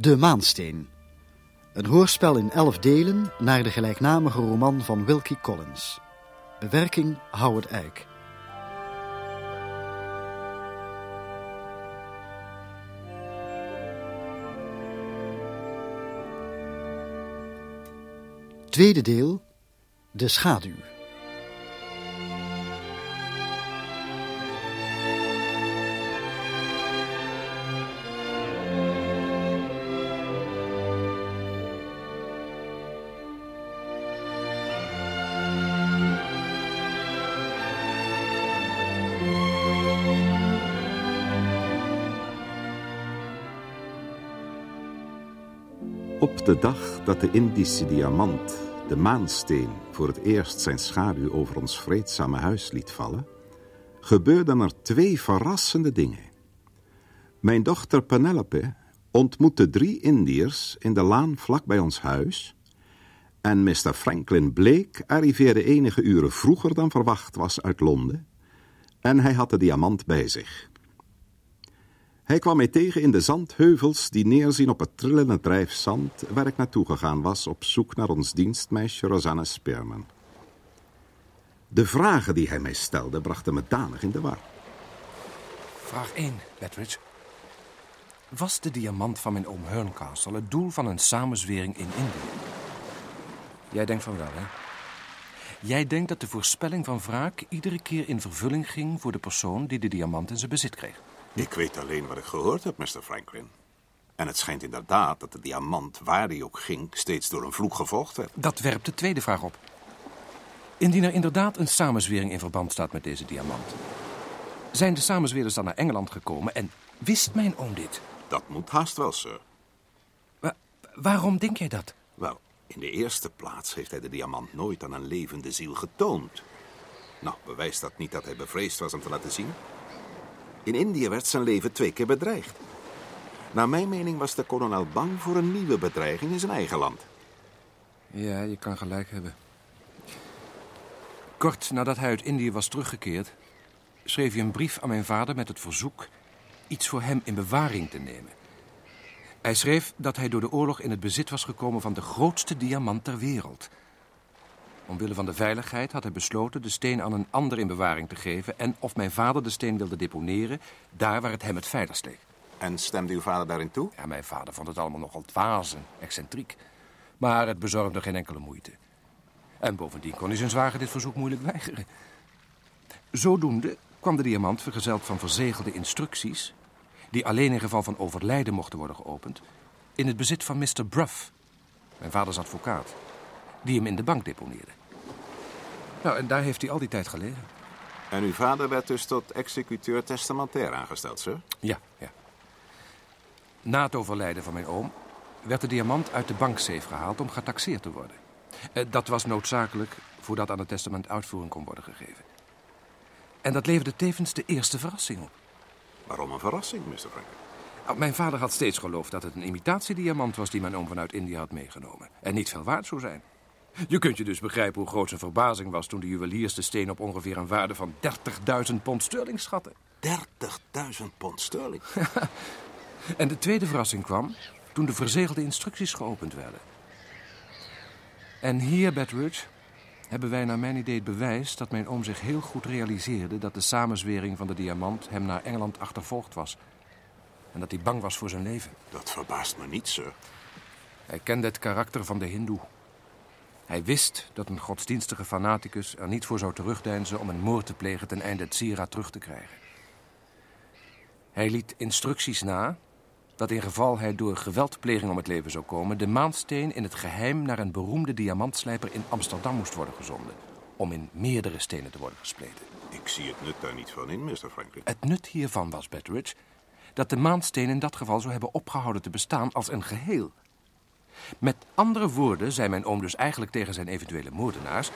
De Maansteen. Een hoorspel in elf delen naar de gelijknamige roman van Wilkie Collins. Bewerking Howard Eyck. Tweede deel. De schaduw. Op de dag dat de Indische diamant, de maansteen, voor het eerst zijn schaduw over ons vreedzame huis liet vallen, gebeurden er twee verrassende dingen. Mijn dochter Penelope ontmoette drie Indiërs in de laan vlak bij ons huis en Mr. Franklin Blake arriveerde enige uren vroeger dan verwacht was uit Londen en hij had de diamant bij zich. Hij kwam mij tegen in de zandheuvels die neerzien op het trillende drijfzand waar ik naartoe gegaan was op zoek naar ons dienstmeisje Rosanna Spearman. De vragen die hij mij stelde brachten me danig in de war. Vraag 1, Betteridge. Was de diamant van mijn oom Herncastle het doel van een samenzwering in Indië? Jij denkt van wel, hè? Jij denkt dat de voorspelling van wraak iedere keer in vervulling ging voor de persoon die de diamant in zijn bezit kreeg. Ik weet alleen wat ik gehoord heb, Mr. Franklin. En het schijnt inderdaad dat de diamant, waar die ook ging, steeds door een vloek gevolgd werd. Dat werpt de tweede vraag op. Indien er inderdaad een samenzwering in verband staat met deze diamant, zijn de samenzweerders dan naar Engeland gekomen en wist mijn oom dit? Dat moet haast wel, sir. Wa- waarom denk jij dat? Wel, in de eerste plaats heeft hij de diamant nooit aan een levende ziel getoond. Nou, bewijst dat niet dat hij bevreesd was om te laten zien? In Indië werd zijn leven twee keer bedreigd. Naar mijn mening was de kolonel bang voor een nieuwe bedreiging in zijn eigen land. Ja, je kan gelijk hebben. Kort nadat hij uit Indië was teruggekeerd, schreef hij een brief aan mijn vader met het verzoek iets voor hem in bewaring te nemen. Hij schreef dat hij door de oorlog in het bezit was gekomen van de grootste diamant ter wereld. Omwille van de veiligheid had hij besloten de steen aan een ander in bewaring te geven en of mijn vader de steen wilde deponeren, daar waar het hem het veiligst leek. En stemde uw vader daarin toe? Ja, mijn vader vond het allemaal nogal dwaas en excentriek. Maar het bezorgde geen enkele moeite. En bovendien kon hij zijn zwager dit verzoek moeilijk weigeren. Zodoende kwam de diamant vergezeld van verzegelde instructies... die alleen in geval van overlijden mochten worden geopend... in het bezit van Mr. Bruff, mijn vaders advocaat... die hem in de bank deponeerde. Nou, en daar heeft hij al die tijd gelegen. En uw vader werd dus tot executeur testamentair aangesteld, sir? Ja, ja. Na het overlijden van mijn oom werd de diamant uit de banksafe gehaald om getaxeerd te worden. Eh, Dat was noodzakelijk voordat aan het testament uitvoering kon worden gegeven. En dat leverde tevens de eerste verrassing op. Waarom een verrassing, Mr. Franklin? Nou, Mijn vader had steeds geloofd dat het een imitatiediamant was die mijn oom vanuit India had meegenomen. En niet veel waard zou zijn. Je kunt je dus begrijpen hoe groot zijn verbazing was toen de juweliers de steen op ongeveer een waarde van 30.000 pond sterling schatten. 30.000 pond sterling. En de tweede verrassing kwam toen de verzegelde instructies geopend werden. En hier, Betteridge, hebben wij naar mijn idee het bewijs dat mijn oom zich heel goed realiseerde dat de samenzwering van de diamant hem naar Engeland achtervolgd was. En dat hij bang was voor zijn leven. Dat verbaast me niet, sir. Hij kende het karakter van de hindoe. Hij wist dat een godsdienstige fanaticus er niet voor zou terugdeinzen om een moord te plegen ten einde het sieraad terug te krijgen. Hij liet instructies na dat in geval hij door geweldpleging om het leven zou komen... de maansteen in het geheim naar een beroemde diamantslijper in Amsterdam moest worden gezonden... om in meerdere stenen te worden gespleten. Ik zie het nut daar niet van in, Mr. Franklin. Het nut hiervan was, Betteridge, dat de maansteen in dat geval zou hebben opgehouden te bestaan als een geheel. Met andere woorden zei mijn oom dus eigenlijk tegen zijn eventuele moordenaars...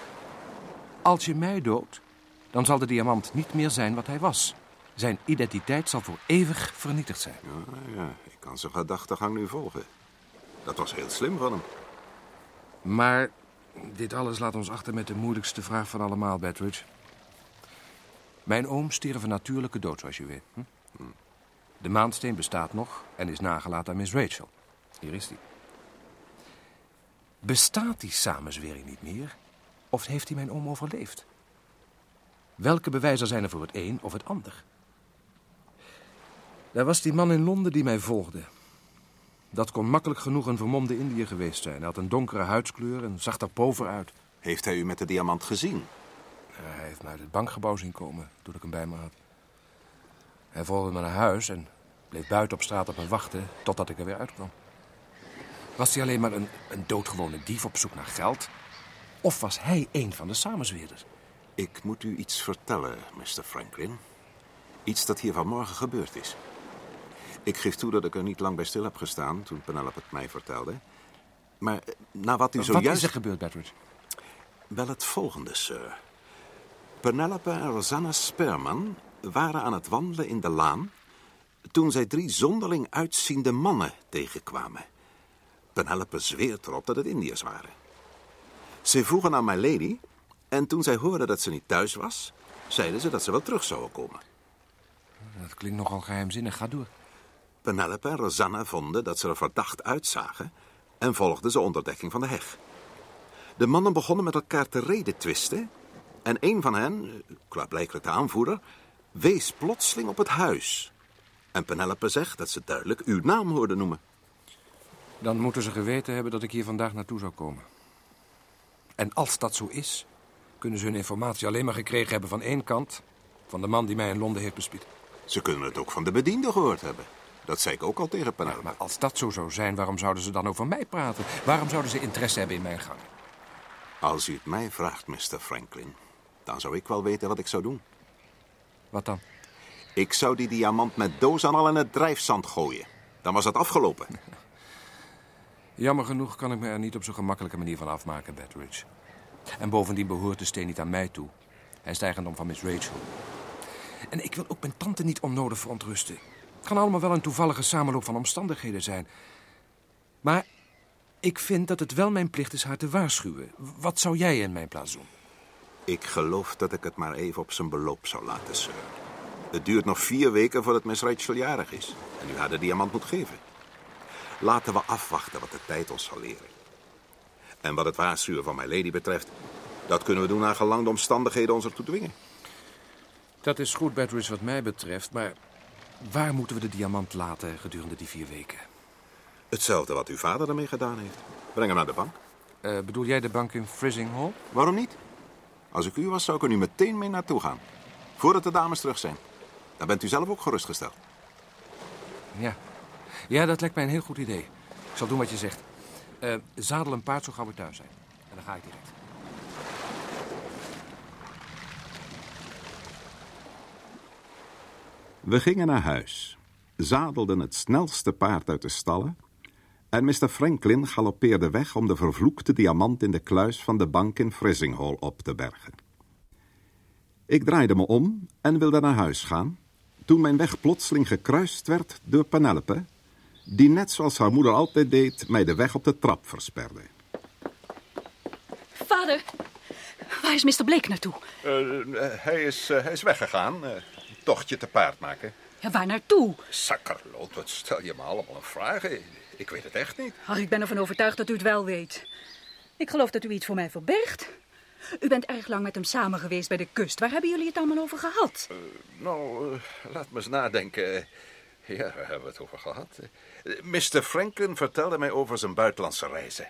Als je mij doodt, dan zal de diamant niet meer zijn wat hij was. Zijn identiteit zal voor eeuwig vernietigd zijn. Ja, ja, ik kan zijn gedachtegang nu volgen. Dat was heel slim van hem. Maar dit alles laat ons achter met de moeilijkste vraag van allemaal, Betteridge. Mijn oom stierf een natuurlijke dood, zoals je weet. Hm? De maansteen bestaat nog en is nagelaten aan Miss Rachel. Hier is hij. Bestaat die samenzwering niet meer? Of heeft hij mijn oom overleefd? Welke bewijzen zijn er voor het een of het ander? Daar was die man in Londen die mij volgde. Dat kon makkelijk genoeg een vermomde Indiër geweest zijn. Hij had een donkere huidskleur en zag er pover uit. Heeft hij u met de diamant gezien? Ja, Hij heeft me uit het bankgebouw zien komen toen ik hem bij me had. Hij volgde me naar huis en bleef buiten op straat op me wachten totdat ik er weer uitkwam. Was hij alleen maar een, een doodgewone dief op zoek naar geld? Of was hij een van de samenzweerders? Ik moet u iets vertellen, Mr. Franklin. Iets dat hier vanmorgen gebeurd is. Ik geef toe dat ik er niet lang bij stil heb gestaan toen Penelope het mij vertelde. Maar eh, na wat u Wat zojuist... is er gebeurd, Bettridge? Wel het volgende, sir. Penelope en Rosanna Sperman waren aan het wandelen in de laan... toen zij drie zonderling uitziende mannen tegenkwamen. Penelope zweert erop dat het Indiërs waren. Ze vroegen aan my lady... en toen zij hoorden dat ze niet thuis was... zeiden ze dat ze wel terug zouden komen. Dat klinkt nogal geheimzinnig. Ga door. Penelope en Rosanna vonden dat ze er verdacht uitzagen... en volgden ze onder dekking van de heg. De mannen begonnen met elkaar te reden twisten... en een van hen, klaarblijkelijk de aanvoerder... wees plotseling op het huis. En Penelope zegt dat ze duidelijk uw naam hoorde noemen. Dan moeten ze geweten hebben dat ik hier vandaag naartoe zou komen. En als dat zo is, kunnen ze hun informatie alleen maar gekregen hebben van één kant... van de man die mij in Londen heeft bespied. Ze kunnen het ook van de bediende gehoord hebben. Dat zei ik ook al tegen Ja, Penelope. maar als dat zo zou zijn, waarom zouden ze dan over mij praten? Waarom zouden ze interesse hebben in mijn gang? Als u het mij vraagt, Mr. Franklin... dan zou ik wel weten wat ik zou doen. Wat dan? Ik zou die diamant met doos aan al in het drijfzand gooien. Dan was het afgelopen. Jammer genoeg kan ik me er niet op zo'n gemakkelijke manier van afmaken, Bettridge. En bovendien behoort de steen niet aan mij toe. Hij is eigendom van Miss Rachel. En ik wil ook mijn tante niet onnodig verontrusten. Het kan allemaal wel een toevallige samenloop van omstandigheden zijn. Maar ik vind dat het wel mijn plicht is haar te waarschuwen. Wat zou jij in mijn plaats doen? Ik geloof dat ik het maar even op zijn beloop zou laten, sir. Het duurt nog vier weken voordat Miss Rachel jarig is. En u haar de diamant moet geven. Laten we afwachten wat de tijd ons zal leren. En wat het waarschuwen van mijn lady betreft... dat kunnen we doen naar gelang de omstandigheden ons ertoe dwingen. Dat is goed, Bettridge, wat mij betreft. Maar waar moeten we de diamant laten gedurende die vier weken? Hetzelfde wat uw vader ermee gedaan heeft. Breng hem naar de bank. Eh, bedoel jij de bank in Frizzing Hall? Waarom niet? Als ik u was, zou ik er nu meteen mee naartoe gaan. Voordat de dames terug zijn. Dan bent u zelf ook gerustgesteld. Ja. Ja, dat lijkt mij een heel goed idee. Ik zal doen wat je zegt. Eh, zadel een paard zo gauw we thuis zijn. En dan ga ik direct. We gingen naar huis, zadelden het snelste paard uit de stallen... en Mr. Franklin galoppeerde weg om de vervloekte diamant in de kluis van de bank in Frizinghall op te bergen. Ik draaide me om en wilde naar huis gaan... toen mijn weg plotseling gekruist werd door Penelope... die net zoals haar moeder altijd deed mij de weg op de trap versperde. Vader, waar is Mr. Blake naartoe? hij, is, eh, hij is weggegaan. eh, tochtje te paard maken. Ja, waar naartoe? Sakkerloot, wat stel je me allemaal een vragen? Ik weet het echt niet. Ach, ik ben ervan overtuigd dat u het wel weet. Ik geloof dat u iets voor mij verbergt. U bent erg lang met hem samen geweest bij de kust. Waar hebben jullie het allemaal over gehad? Nou, eh, laat me eens nadenken. Ja, waar hebben we het over gehad? Eh, Mr. Franklin vertelde mij over zijn buitenlandse reizen.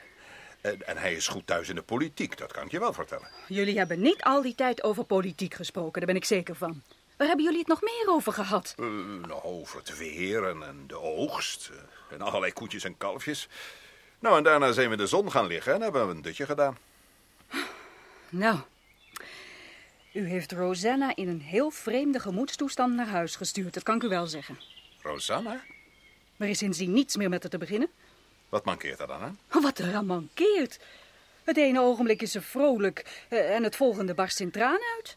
En, hij is goed thuis in de politiek, dat kan ik je wel vertellen. Jullie hebben niet al die tijd over politiek gesproken, daar ben ik zeker van. Waar hebben jullie het nog meer over gehad? Eh, nou, over het weer en, en de oogst. eh, en allerlei koetjes en kalfjes. Nou, en daarna zijn we in de zon gaan liggen en hebben we een dutje gedaan. Nou, u heeft Rosanna in een heel vreemde gemoedstoestand naar huis gestuurd, dat kan ik u wel zeggen. Rosanna? Er is sindsdien niets meer met haar te beginnen. Wat mankeert er dan aan? Wat er aan mankeert. Het ene ogenblik is ze vrolijk eh, en het volgende barst in tranen uit.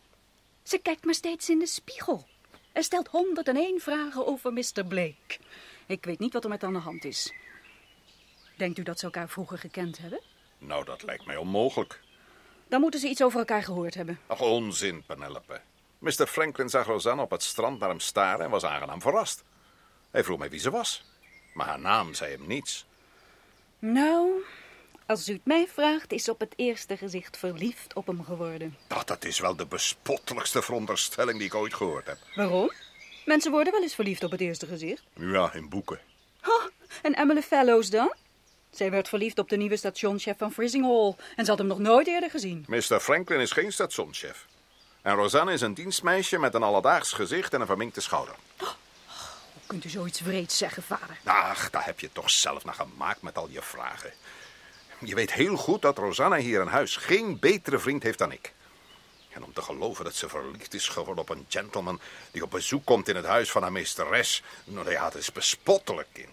Ze kijkt maar steeds in de spiegel. En stelt 101 vragen over Mr. Blake. Ik weet niet wat er met haar aan de hand is. Denkt u dat ze elkaar vroeger gekend hebben? Nou, dat lijkt mij onmogelijk. Dan moeten ze iets over elkaar gehoord hebben. Ach, onzin, Penelope. Mr. Franklin zag Rosanna op het strand naar hem staren en was aangenaam verrast. Hij vroeg mij wie ze was. Maar haar naam zei hem niets. Nou, als u het mij vraagt, is op het eerste gezicht verliefd op hem geworden. Nou, dat is wel de bespottelijkste veronderstelling die ik ooit gehoord heb. Waarom? Mensen worden wel eens verliefd op het eerste gezicht. Ja, in boeken. Oh, en Emily Fellows dan? Zij werd verliefd op de nieuwe stationschef van Frissinghall en ze had hem nog nooit eerder gezien. Mr. Franklin is geen stationschef. En Rosanne is een dienstmeisje met een alledaags gezicht en een verminkte schouder. Kunt u zoiets wreeds zeggen, vader? Ach, daar heb je toch zelf naar gemaakt met al je vragen. Je weet heel goed dat Rosanne hier in huis geen betere vriend heeft dan ik. En om te geloven dat ze verliefd is geworden op een gentleman die op bezoek komt in het huis van haar meesteres, nou ja, het is bespottelijk, kind.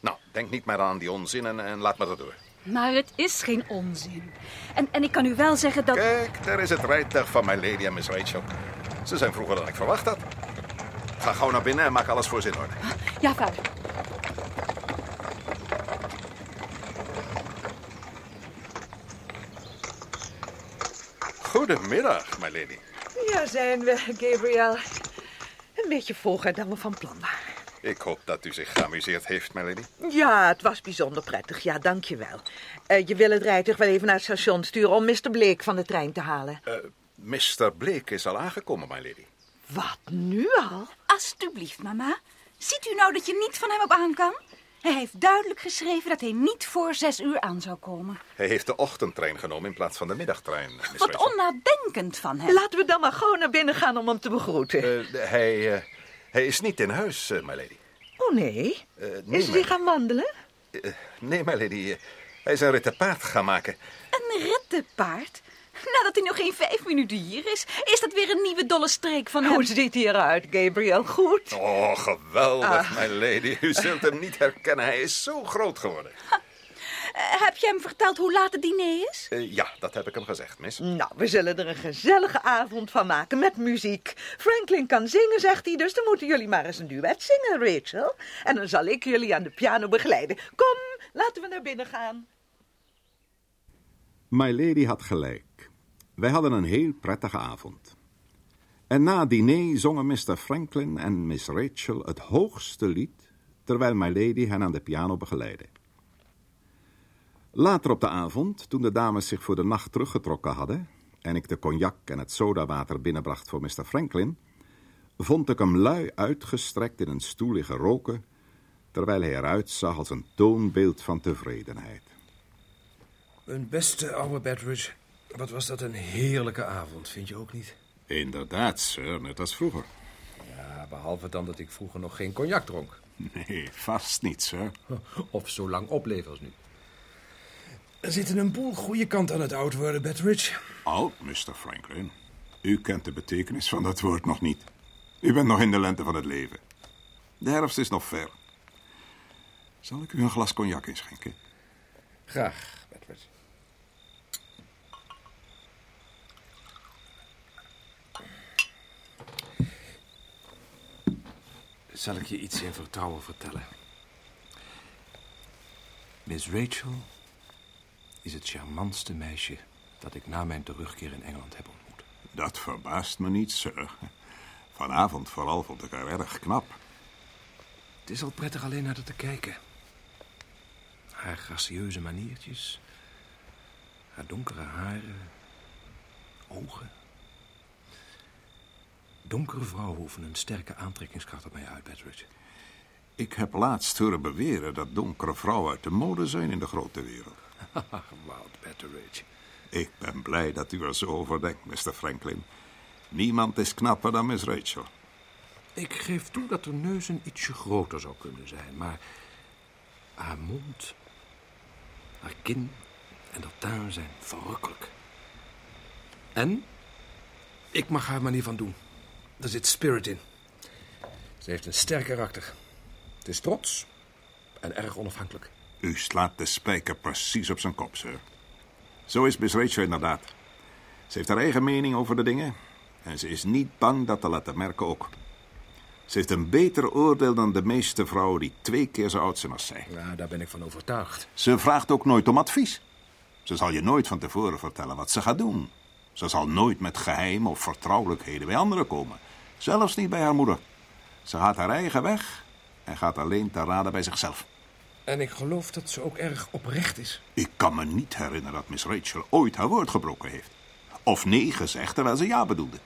Nou, denk niet meer aan die onzin en, en laat me er door. Maar het is geen onzin. En, en ik kan u wel zeggen dat... Kijk, daar is het rijtuig van mijn lady en Miss Rachel. Ze zijn vroeger dan ik verwacht had. Ga gauw naar binnen en maak alles voor zin orde. Ja, vader. Goedemiddag, my lady. Ja, zijn we, Gabriel. Een beetje vroeger dan we van plan waren. Ik hoop dat u zich geamuseerd heeft, my lady. Ja, het was bijzonder prettig. Ja, dankjewel. Uh, je wil het rijtuig wel even naar het station sturen om Mr. Blake van de trein te halen. Uh, Mr. Blake is al aangekomen, my lady. Wat, nu al? Alsjeblieft, mama. Ziet u nou dat je niet van hem op aan kan? Hij heeft duidelijk geschreven dat hij niet voor zes uur aan zou komen. Hij heeft de ochtendtrein genomen in plaats van de middagtrein. Miss Wat Rachel. onnadenkend van hem. Laten we dan maar gewoon naar binnen gaan om hem te begroeten. Uh, hij, uh, hij is niet in huis, uh, my lady. Oh, nee? Uh, nee is hij gaan wandelen? Uh, nee, my lady. uh, hij is een rit te paard gaan maken. Een rittenpaard? Nadat hij nog geen vijf minuten hier is, is dat weer een nieuwe dolle streek van hem. Hoe ziet hij eruit, Gabriel? Goed? Oh, geweldig, Ah. my lady. U zult hem niet herkennen. Hij is zo groot geworden. Eh, heb je hem verteld hoe laat het diner is? Uh, ja, dat heb ik hem gezegd, miss. Nou, we zullen er een gezellige avond van maken met muziek. Franklin kan zingen, zegt hij, dus dan moeten jullie maar eens een duet zingen, Rachel. En dan zal ik jullie aan de piano begeleiden. Kom, laten we naar binnen gaan. My Lady had gelijk. Wij hadden een heel prettige avond. En na het diner zongen Mr. Franklin en Miss Rachel het hoogste lied, terwijl My Lady hen aan de piano begeleidde. Later op de avond, toen de dames zich voor de nacht teruggetrokken hadden en ik de cognac en het sodawater binnenbracht voor Mr. Franklin, vond ik hem lui uitgestrekt in een stoel liggen roken, terwijl hij eruit zag als een toonbeeld van tevredenheid. Mijn beste oude Bedridge. Wat was dat een heerlijke avond, vind je ook niet? Inderdaad, sir, net als vroeger. Ja, behalve dan dat ik vroeger nog geen cognac dronk. Nee, vast niet, sir. Of zo lang opleef als nu. Er zitten een boel goede kanten aan het oud worden, Bedridge. Oud, Mr. Franklin. U kent de betekenis van dat woord nog niet. U bent nog in de lente van het leven. De herfst is nog ver. Zal ik u een glas cognac inschenken? Graag, Bedridge. Zal ik je iets in vertrouwen vertellen? Miss Rachel is het charmantste meisje dat ik na mijn terugkeer in Engeland heb ontmoet. Dat verbaast me niet, sir. Vanavond vooral vond ik haar erg knap. Het is al prettig alleen naar haar te kijken. Haar gracieuze maniertjes, haar donkere haren, ogen. Donkere vrouwen oefenen een sterke aantrekkingskracht op mij uit, Bedridge. Ik heb laatst horen beweren dat donkere vrouwen uit de mode zijn in de grote wereld. Wild Bedridge. Ik ben blij dat u er zo over denkt, Mr. Franklin. Niemand is knapper dan Miss Rachel. Ik geef toe dat haar neus een ietsje groter zou kunnen zijn, maar haar mond, haar kin en dat tuin zijn verrukkelijk. En ik mag haar manier van doen. Er zit spirit in. Ze heeft een sterk karakter. Het is trots en erg onafhankelijk. U slaat de spijker precies op zijn kop, sir. Zo is Miss Rachel inderdaad. Ze heeft haar eigen mening over de dingen. En ze is niet bang dat te laten merken ook. Ze heeft een beter oordeel dan de meeste vrouwen die twee keer zo oud zijn als zij. Ja, daar ben ik van overtuigd. Ze vraagt ook nooit om advies. Ze zal je nooit van tevoren vertellen wat ze gaat doen. Ze zal nooit met geheim of vertrouwelijkheden bij anderen komen. Zelfs niet bij haar moeder. Ze gaat haar eigen weg en gaat alleen te raden bij zichzelf. En ik geloof dat ze ook erg oprecht is. Ik kan me niet herinneren dat Miss Rachel ooit haar woord gebroken heeft. Of nee gezegd terwijl ze ja bedoelde.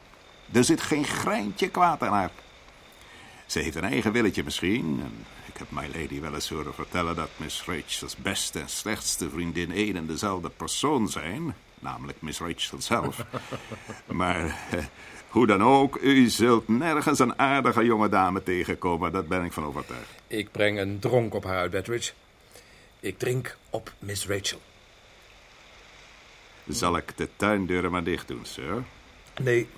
Er zit geen greintje kwaad aan haar. Ze heeft een eigen willetje misschien. En ik heb my lady wel eens horen vertellen dat Miss Rachel's beste en slechtste vriendin één en dezelfde persoon zijn. Namelijk Miss Rachel zelf. maar eh, hoe dan ook, u zult nergens een aardige jonge dame tegenkomen. Dat ben ik van overtuigd. Ik breng een dronk op haar uit, Betteridge. Ik drink op Miss Rachel. Zal ik de tuindeuren maar dicht doen, sir? Nee,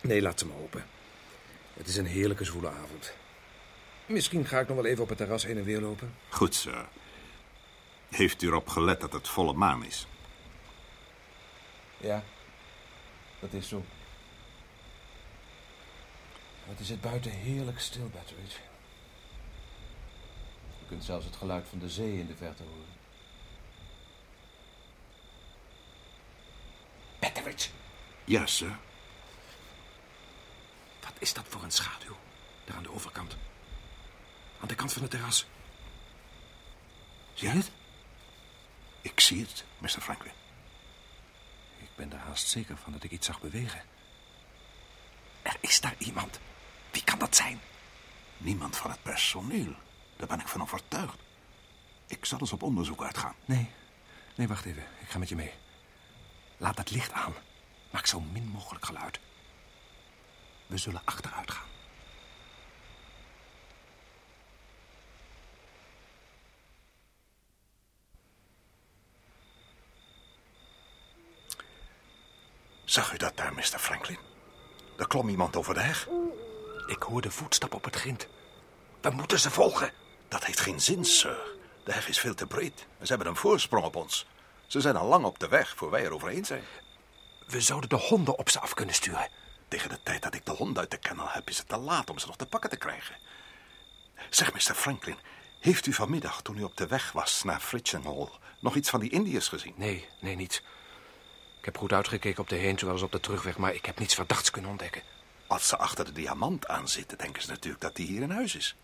nee, laat ze maar open. Het is een heerlijke zwoele avond. Misschien ga ik nog wel even op het terras heen en weer lopen. Goed, sir. Heeft u erop gelet dat het volle maan is? Ja, dat is zo. Het is het buiten heerlijk stil, Betteridge. Je kunt zelfs het geluid van de zee in de verte horen. Betteridge, Ja, sir. wat is dat voor een schaduw? Daar aan de overkant. Aan de kant van het terras. Zie je het? Ik zie het, Mr. Franklin. Ik ben er haast zeker van dat ik iets zag bewegen. Er is daar iemand. Wie kan dat zijn? Niemand van het personeel. Daar ben ik van overtuigd. Ik zal eens op onderzoek uitgaan. Nee, nee, wacht even. Ik ga met je mee. Laat het licht aan. Maak zo min mogelijk geluid. We zullen achteruit gaan. Zag u dat daar, Mr. Franklin? Er klom iemand over de heg. Ik hoor de voetstap op het grind. We moeten ze volgen. Dat heeft geen zin, sir. De heg is veel te breed. En ze hebben een voorsprong op ons. Ze zijn al lang op de weg voor wij er overheen zijn. We zouden de honden op ze af kunnen sturen. Tegen de tijd dat ik de hond uit de kennel heb, is het te laat om ze nog te pakken te krijgen. Zeg, Mr. Franklin, heeft u vanmiddag, toen u op de weg was naar Fritchenhall, nog iets van die Indiërs gezien? Nee, nee, niets. Ik heb goed uitgekeken op de heen, zoals op de terugweg, maar ik heb niets verdachts kunnen ontdekken. Als ze achter de diamant aan zitten, denken ze natuurlijk dat die hier in huis is.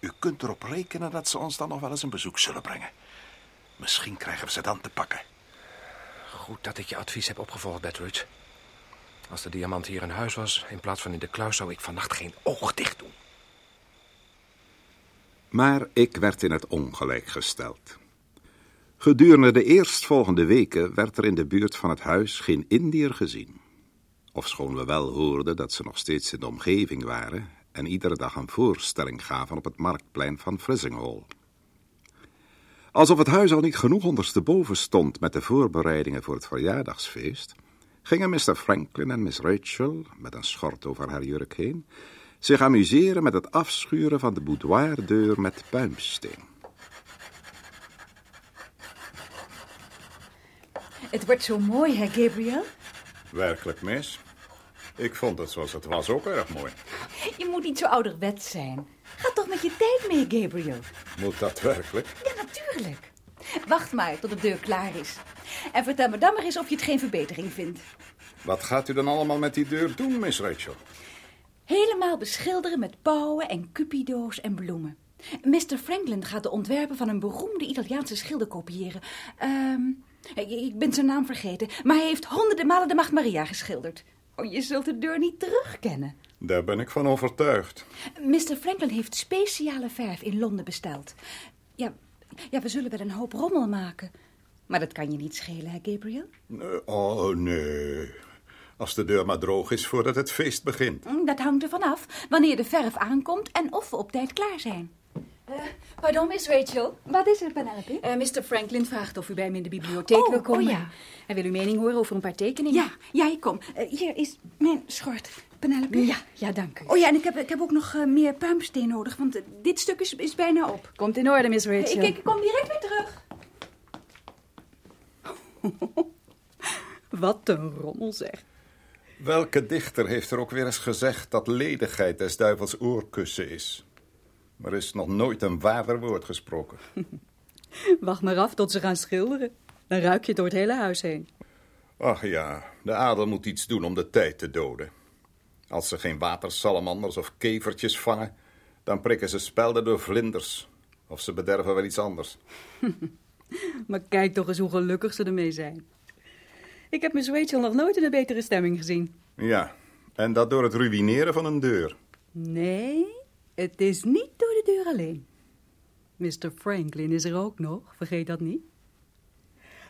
U kunt erop rekenen dat ze ons dan nog wel eens een bezoek zullen brengen. Misschien krijgen we ze dan te pakken. Goed dat ik je advies heb opgevolgd, Betteridge. Als de diamant hier in huis was, in plaats van in de kluis, zou ik vannacht geen oog dicht doen. Maar ik werd in het ongelijk gesteld. Gedurende de eerstvolgende weken werd er in de buurt van het huis geen Indiër gezien. Ofschoon we wel hoorden dat ze nog steeds in de omgeving waren en iedere dag een voorstelling gaven op het marktplein van Frissinghall. Alsof het huis al niet genoeg ondersteboven stond met de voorbereidingen voor het verjaardagsfeest, gingen Mr. Franklin en Miss Rachel, met een schort over haar jurk heen, zich amuseren met het afschuren van de boudoirdeur met puimsteen. Het wordt zo mooi, hè, Gabriel? Werkelijk, mis. Ik vond het zoals het was ook erg mooi. Je moet niet zo ouderwets zijn. Ga toch met je tijd mee, Gabriel. Moet dat werkelijk? Ja, natuurlijk. Wacht maar tot de deur klaar is. En vertel me dan maar eens of je het geen verbetering vindt. Wat gaat u dan allemaal met die deur doen, Miss Rachel? Helemaal beschilderen met pauwen en cupido's en bloemen. Mr. Franklin gaat de ontwerpen van een beroemde Italiaanse schilder kopiëren. Ehm, ik, ben zijn naam vergeten, maar hij heeft honderden malen de Maagd Maria geschilderd. Oh, je zult de deur niet terugkennen. Daar ben ik van overtuigd. Mr. Franklin heeft speciale verf in Londen besteld. Ja, ja, we zullen wel een hoop rommel maken. Maar dat kan je niet schelen, hè, Gabriel? Nee, Oh, nee. Als de deur maar droog is voordat het feest begint. Mm, Dat hangt ervan af wanneer de verf aankomt en of we op tijd klaar zijn. Eh, pardon, Miss Rachel. Wat is er, Penelope? Eh, Mr. Franklin vraagt of u bij hem in de bibliotheek Oh, wil komen. oh ja. Hij wil uw mening horen over een paar tekeningen. Ja, ja, ik kom. Eh, hier is mijn schort, Penelope. Ja, ja, dank u. Oh ja, en ik heb, ik heb ook nog eh, meer puimsteen nodig, want dit stuk is, is bijna op. Komt in orde, Miss Rachel. Ik, ik kom direct weer terug. Wat een rommel, zeg. Welke dichter heeft er ook weer eens gezegd dat ledigheid des duivels oorkussen is? Er is nog nooit een waarder woord gesproken. Wacht maar af tot ze gaan schilderen. Dan ruik je het door het hele huis heen. Ach ja, de adel moet iets doen om de tijd te doden. Als ze geen watersalamanders of kevertjes vangen, dan prikken ze spelden door vlinders. Of ze bederven wel iets anders. Maar kijk toch eens hoe gelukkig ze ermee zijn. Ik heb Miss Rachel nog nooit in een betere stemming gezien. Ja, en dat door het ruïneren van een deur. Nee, het is niet door de deur alleen. Mr. Franklin is er ook nog, vergeet dat niet.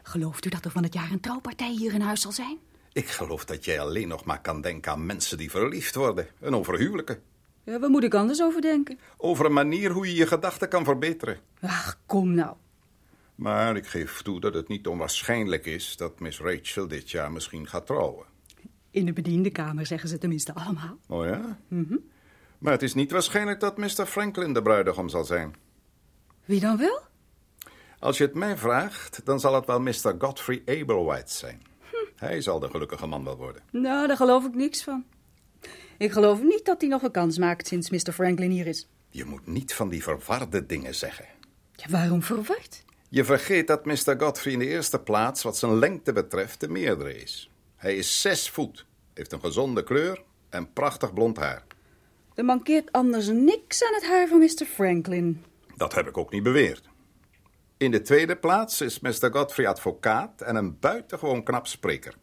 Gelooft u dat er van het jaar een trouwpartij hier in huis zal zijn? Ik geloof dat jij alleen nog maar kan denken aan mensen die verliefd worden. En over huwelijken. Ja, waar moet ik anders over denken? Over een manier hoe je je gedachten kan verbeteren. Ach, kom nou. Maar ik geef toe dat het niet onwaarschijnlijk is dat Miss Rachel dit jaar misschien gaat trouwen. In de bediendenkamer zeggen ze tenminste allemaal. Oh ja? Maar het is niet waarschijnlijk dat Mr. Franklin de bruidegom zal zijn. Wie dan wel? Als je het mij vraagt, dan zal het wel Mr. Godfrey Ablewhite zijn. Hij zal de gelukkige man wel worden. Nou, daar geloof ik niks van. Ik geloof niet dat hij nog een kans maakt sinds Mr. Franklin hier is. Je moet niet van die verwarde dingen zeggen. Ja, waarom verward? Je vergeet dat Mr. Godfrey in de eerste plaats, wat zijn lengte betreft, de meerdere is. Hij is zes voet, heeft een gezonde kleur en prachtig blond haar. Er mankeert anders niks aan het haar van Mr. Franklin. Dat heb ik ook niet beweerd. In de tweede plaats is Mr. Godfrey advocaat en een buitengewoon knap spreker.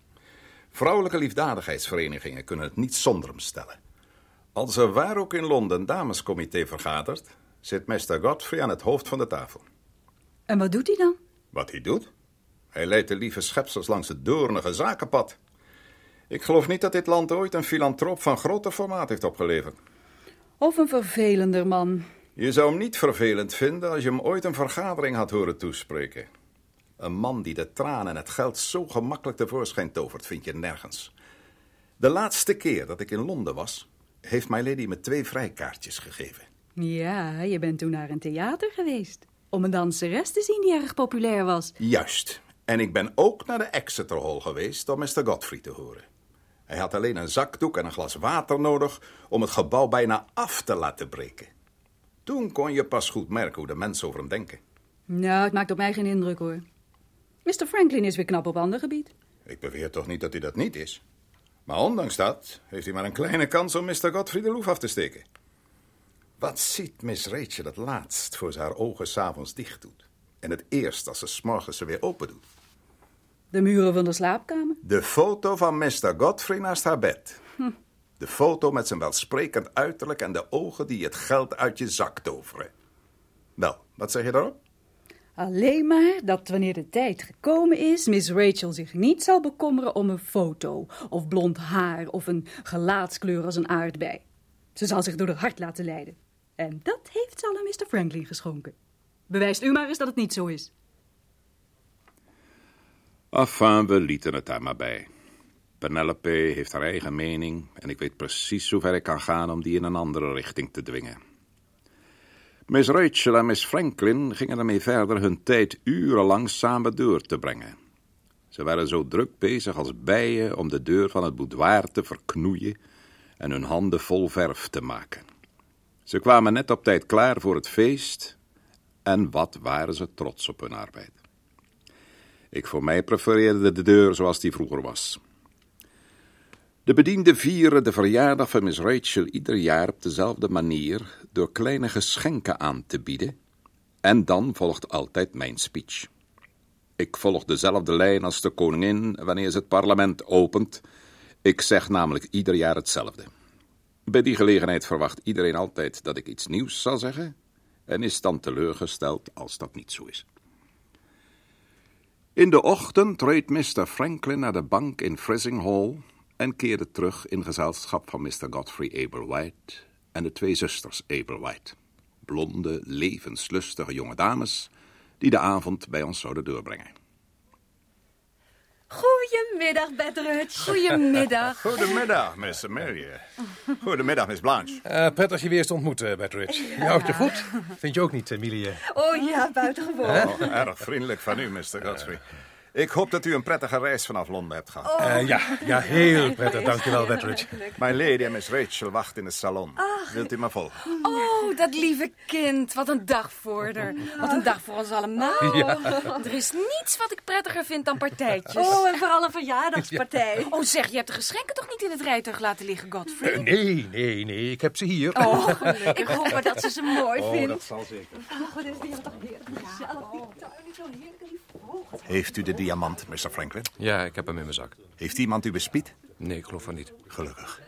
Vrouwelijke liefdadigheidsverenigingen kunnen het niet zonder hem stellen. Als er waar ook in Londen een damescomité vergadert, zit Mr. Godfrey aan het hoofd van de tafel. En wat doet hij dan? Wat hij doet? Hij leidt de lieve schepsels langs het doornige zakenpad. Ik geloof niet dat dit land ooit een filantroop van groter formaat heeft opgeleverd. Of een vervelender man. Je zou hem niet vervelend vinden als je hem ooit een vergadering had horen toespreken. Een man die de tranen en het geld zo gemakkelijk tevoorschijn tovert, vind je nergens. De laatste keer dat ik in Londen was, heeft my lady me twee vrijkaartjes gegeven. Ja, je bent toen naar een theater geweest. Om een danseres te zien die erg populair was. Juist. En ik ben ook naar de Exeter Hall geweest om Mr. Godfrey te horen. Hij had alleen een zakdoek en een glas water nodig om het gebouw bijna af te laten breken. Toen kon je pas goed merken hoe de mensen over hem denken. Nou, het maakt op mij geen indruk hoor. Mr. Franklin is weer knap op ander gebied. Ik beweer toch niet dat hij dat niet is. Maar ondanks dat heeft hij maar een kleine kans om Mr. Godfrey de loef af te steken. Wat ziet Miss Rachel het laatst voor ze haar ogen s'avonds dicht doet? En het eerst als ze s'morgens ze weer open doet? De muren van de slaapkamer. De foto van Mr. Godfrey naast haar bed. De foto met zijn welsprekend uiterlijk en de ogen die het geld uit je zak toveren. Wel, wat zeg je daarop? Alleen maar dat wanneer de tijd gekomen is, Miss Rachel zich niet zal bekommeren om een foto, of blond haar, of een gelaatskleur als een aardbei. Ze zal zich door haar hart laten leiden. En dat heeft ze al aan Mr. Franklin geschonken. Bewijst u maar eens dat het niet zo is. Enfin, we lieten het daar maar bij. Penelope heeft haar eigen mening en ik weet precies hoe ver ik kan gaan om die in een andere richting te dwingen. Miss Rachel en Miss Franklin gingen ermee verder hun tijd urenlang samen door te brengen. Ze waren zo druk bezig als bijen om de deur van het boudoir te verknoeien en hun handen vol verf te maken. Ze kwamen net op tijd klaar voor het feest en wat waren ze trots op hun arbeid. Ik voor mij prefereerde de deur zoals die vroeger was. De bedienden vieren de verjaardag van Miss Rachel ieder jaar op dezelfde manier door kleine geschenken aan te bieden. En dan volgt altijd mijn speech. Ik volg dezelfde lijn als de koningin wanneer ze het parlement opent. Ik zeg namelijk ieder jaar hetzelfde. Bij die gelegenheid verwacht iedereen altijd dat ik iets nieuws zal zeggen en is dan teleurgesteld als dat niet zo is. In de ochtend reed Mr. Franklin naar de bank in Frissing Hall en keerde terug in gezelschap van Mr. Godfrey Ablewhite en de twee zusters Ablewhite, blonde, levenslustige jonge dames die de avond bij ons zouden doorbrengen. Goedemiddag, Betteridge. Goedemiddag. Goedemiddag, Miss Mary. Goedemiddag, Miss Blanche. Eh, prettig je weer eens te ontmoeten, Betteridge. Je houdt je goed. Vind je ook niet, Emilie? Oh ja, buitengewoon. Oh, erg vriendelijk van u, Mr. Godfrey. Ik hoop dat u een prettige reis vanaf Londen hebt gehad. Eh, ja, ja, heel prettig. Dankjewel, Wetteridge. My lady en Miss Rachel wachten in het salon. Wilt u me volgen? Oh, dat lieve kind. Wat een dag voor haar. Wat een dag voor ons allemaal. Er is niets wat ik prettiger vind dan partijtjes. Oh, en vooral een verjaardagspartij. Oh, zeg, je hebt de geschenken toch niet in het rijtuig laten liggen, Godfrey? Eh, nee, nee, nee. Ik heb ze hier. Oh, gelukkig. Ik hoop maar dat ze ze mooi Oh, vindt. dat zal zeker. Oh, wat is die toch heerlijk gezellig. Die tuin is zo heerlijk. Heeft u de diamant, Mr. Franklin? Ja, ik heb hem in mijn zak. Heeft iemand u bespied? Nee, ik geloof van niet. Gelukkig.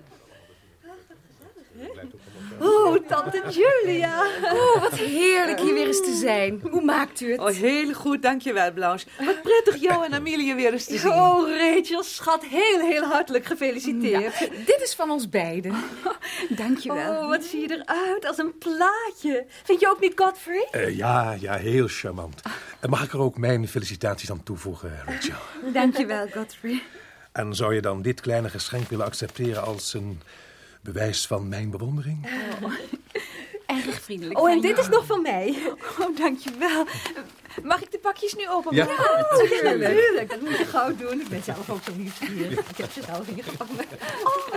Oh, tante Julia. Oh, wat heerlijk hier weer eens te zijn. Hoe maakt u het? Oh, heel goed, dankjewel, Blanche. Wat prettig jou en Amelie weer eens te zien. Oh, Rachel, schat, heel, heel hartelijk gefeliciteerd. Dit is van ons beiden. Dankjewel. Oh, wat zie je eruit als een plaatje. Vind je ook niet, Godfrey? Eh, ja, ja, heel charmant. En mag ik er ook mijn felicitaties aan toevoegen, Rachel? Dankjewel, Godfrey. En zou je dan dit kleine geschenk willen accepteren als een bewijs van mijn bewondering? Erg vriendelijk. Oh, en dit is nog van mij. Oh, dankjewel. Mag ik de pakjes nu openmaken? Ja. Oh, ja, natuurlijk. Dat moet je gauw doen. Ik ben zelf ook zo nieuwsgierig. Ik heb ze zelf ingevangen. Oh,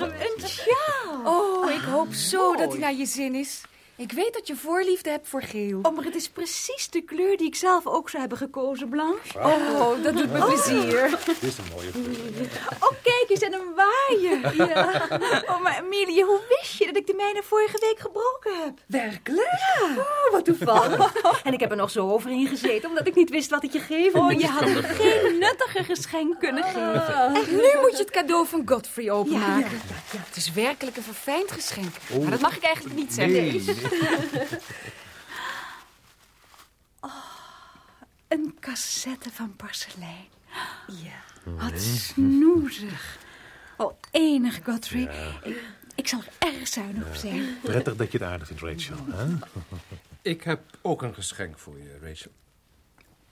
een sjaal. Oh, ik hoop zo dat hij naar je zin is. Ik weet dat je voorliefde hebt voor geel. Oh, maar het is precies de kleur die ik zelf ook zou hebben gekozen, Blanche. Oh, dat doet me plezier. Dit is een mooie kleur. Oh, kijk eens, en een waaier. Ja. Oh, maar Emilie, hoe wist je dat ik de mijne vorige week gebroken heb? Werkelijk? Oh, wat toevallig. En ik heb er nog zo overheen gezeten, omdat ik niet wist wat ik je geven Oh, moest. je had me geen nuttiger geschenk kunnen geven. En nu moet je het cadeau van Godfrey openmaken. Het is werkelijk een verfijnd geschenk. Maar dat mag ik eigenlijk niet zeggen. Nee, nee. Een cassette van porselein. Ja. Wat snoezig. Oh, enig, Godfrey. Ik, ik zal er erg zuinig op zijn. Prettig dat je het aardig vindt, Rachel. Hè? Ik heb ook een geschenk voor je, Rachel.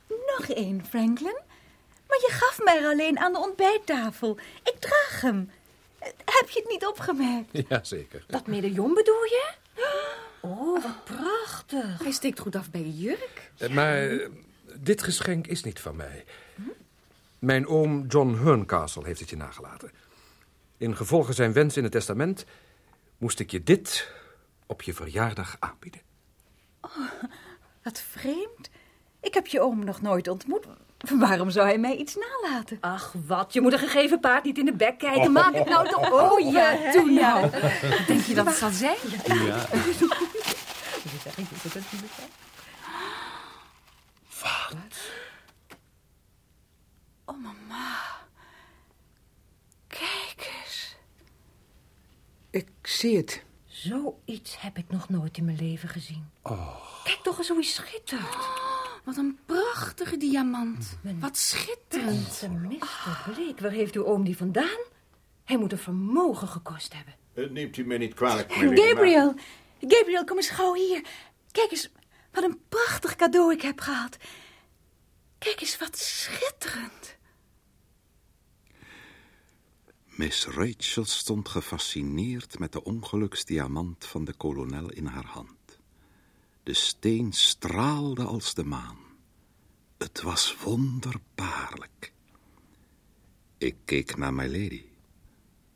Nog één, Franklin. Maar je gaf mij er alleen aan de ontbijttafel. Ik draag hem. Heb je het niet opgemerkt? Jazeker. Dat medaillon bedoel je? Oh, wat prachtig. Hij steekt goed af bij je jurk. Eh, Maar eh, dit geschenk is niet van mij. Mijn oom John Herncastle heeft het je nagelaten. In gevolge zijn wens in het testament moest ik je dit op je verjaardag aanbieden. Wat vreemd. Ik heb je oom nog nooit ontmoet. Waarom zou hij mij iets nalaten? Ach, wat. Je moet een gegeven paard niet in de bek kijken. Maak het nou toch Oh ja, toen nou. Denk je dat het zal zijn? Oh, mama. Kijk eens. Ik zie het. Zoiets heb ik nog nooit in mijn leven gezien. Kijk toch eens hoe hij schittert. Wat een prachtige diamant. Wat schitterend. Tenminste, Bleek, waar heeft uw oom die vandaan? Hij moet een vermogen gekost hebben. Het neemt u me niet kwalijk, Millie, maar- Gabriel, kom eens gauw hier. Kijk eens, wat een prachtig cadeau ik heb gehad. Kijk eens, wat schitterend. Miss Rachel stond gefascineerd met de ongeluksdiamant van de kolonel in haar hand. De steen straalde als de maan. Het was wonderbaarlijk. Ik keek naar my lady.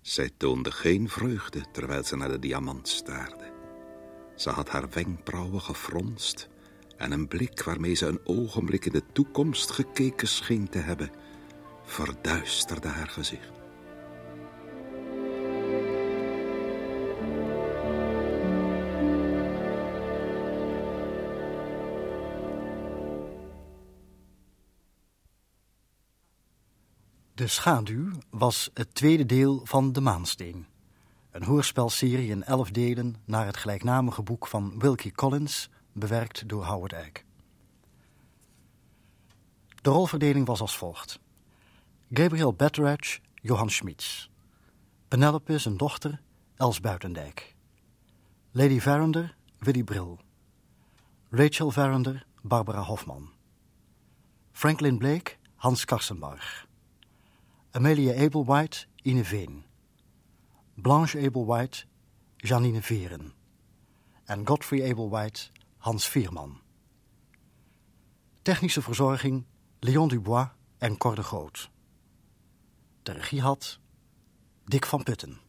Zij toonde geen vreugde terwijl ze naar de diamant staarde. Ze had haar wenkbrauwen gefronst en een blik waarmee ze een ogenblik in de toekomst gekeken scheen te hebben, verduisterde haar gezicht. De Schaduw was het tweede deel van De Maansteen. Een hoorspelserie in elf delen naar het gelijknamige boek van Wilkie Collins, bewerkt door Howard Eyck. De rolverdeling was als volgt. Gabriel Betteredge, Johan Schmitz. Penelope, zijn dochter, Els Buitendijk. Lady Verinder, Willy Brill. Rachel Verinder, Barbara Hofman. Franklin Blake, Hans Karsenbarg. Amelia Ablewhite, Ine Veen. Blanche Ablewhite, Janine Veren. En Godfrey Ablewhite, Hans Vierman. Technische verzorging, Leon Dubois en Cor de Groot. De regie had Dick van Putten.